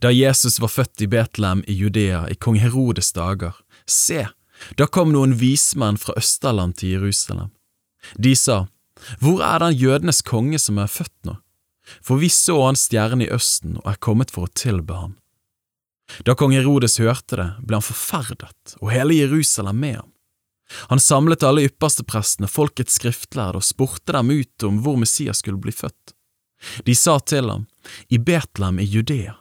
Da Jesus var født i Betlehem i Judea i kong Herodes dager, se, da kom noen vismenn fra Østerland til Jerusalem. De sa, Hvor er den jødenes konge som er født nå? For vi så hans stjerne i østen og er kommet for å tilbe ham. Da kong Herodes hørte det, ble han forferdet, og hele Jerusalem med ham. Han samlet alle yppersteprestene, folkets skriftlærde, og spurte dem ut om hvor Messias skulle bli født. De sa til ham, I Betlehem i Judea,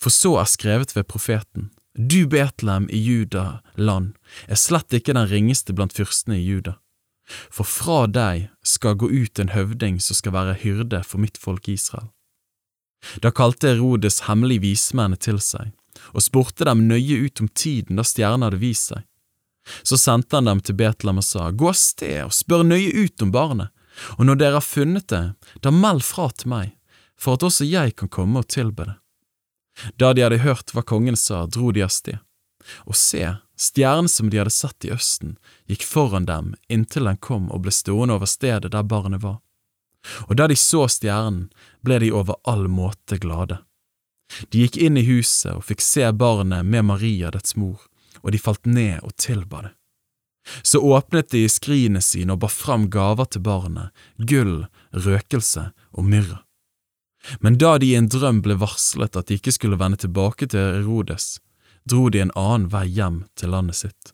for så er skrevet ved profeten, Du Betlehem i Juda land er slett ikke den ringeste blant fyrstene i Juda, for fra deg skal gå ut en høvding som skal være hyrde for mitt folk Israel. Da kalte Herodes hemmelige vismennene til seg, og spurte dem nøye ut om tiden da stjernen hadde vist seg. Så sendte han dem til Betlehem og sa, Gå av sted og spør nøye ut om barnet, og når dere har funnet det, da meld fra til meg, for at også jeg kan komme og tilbe det. Da de hadde hørt hva kongen sa, dro de av sted, og se, stjernen som de hadde sett i østen, gikk foran dem inntil den kom og ble stående over stedet der barnet var. Og da de så stjernen, ble de over all måte glade. De gikk inn i huset og fikk se barnet med Maria, dets mor, og de falt ned og tilba det. Så åpnet de skrinet sine og bar fram gaver til barnet, gull, røkelse og myrra. Men da de i en drøm ble varslet at de ikke skulle vende tilbake til Herodes, dro de en annen vei hjem til landet sitt.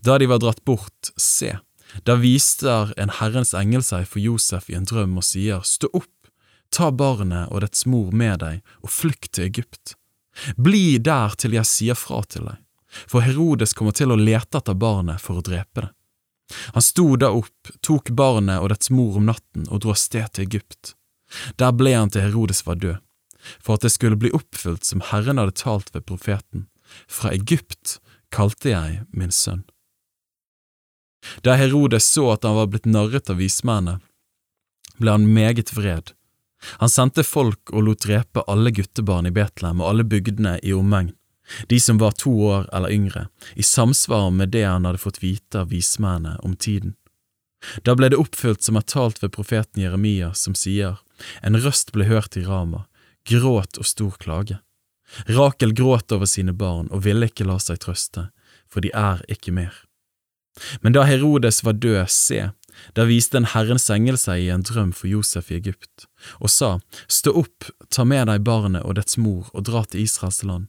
Da de var dratt bort, se, da viser en Herrens engel seg for Josef i en drøm og sier, Stå opp, ta barnet og dets mor med deg og flykt til Egypt. Bli der til jeg sier fra til deg, for Herodes kommer til å lete etter barnet for å drepe det. Han sto da opp, tok barnet og dets mor om natten og dro av sted til Egypt. Der ble han til Herodes var død, for at det skulle bli oppfylt som Herren hadde talt ved profeten, fra Egypt kalte jeg min sønn. Da Herodes så at han var blitt narret av vismennene, ble han meget vred. Han sendte folk og lot drepe alle guttebarn i Betlehem og alle bygdene i omegn, de som var to år eller yngre, i samsvar med det han hadde fått vite av vismennene om tiden. Da ble det oppfylt som er talt ved profeten Jeremia, som sier, En røst ble hørt i Rama, gråt og stor klage. Rakel gråt over sine barn og ville ikke la seg trøste, for de er ikke mer. Men da Herodes var død, se, da viste en Herrens engel seg i en drøm for Josef i Egypt, og sa, Stå opp, ta med deg barnet og dets mor og dra til Israels land,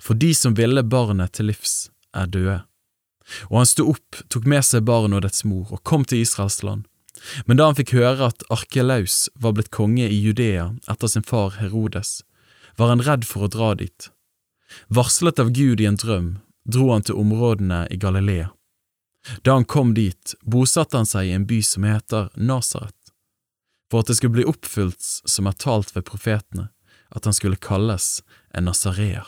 for de som ville barnet til livs, er døde. Og han sto opp, tok med seg barnet og dets mor og kom til Israels land. Men da han fikk høre at Arkelaus var blitt konge i Judea etter sin far Herodes, var han redd for å dra dit. Varslet av Gud i en drøm dro han til områdene i Galilea. Da han kom dit, bosatte han seg i en by som heter Nasaret, for at det skulle bli oppfylt som er talt ved profetene, at han skulle kalles en nasareer.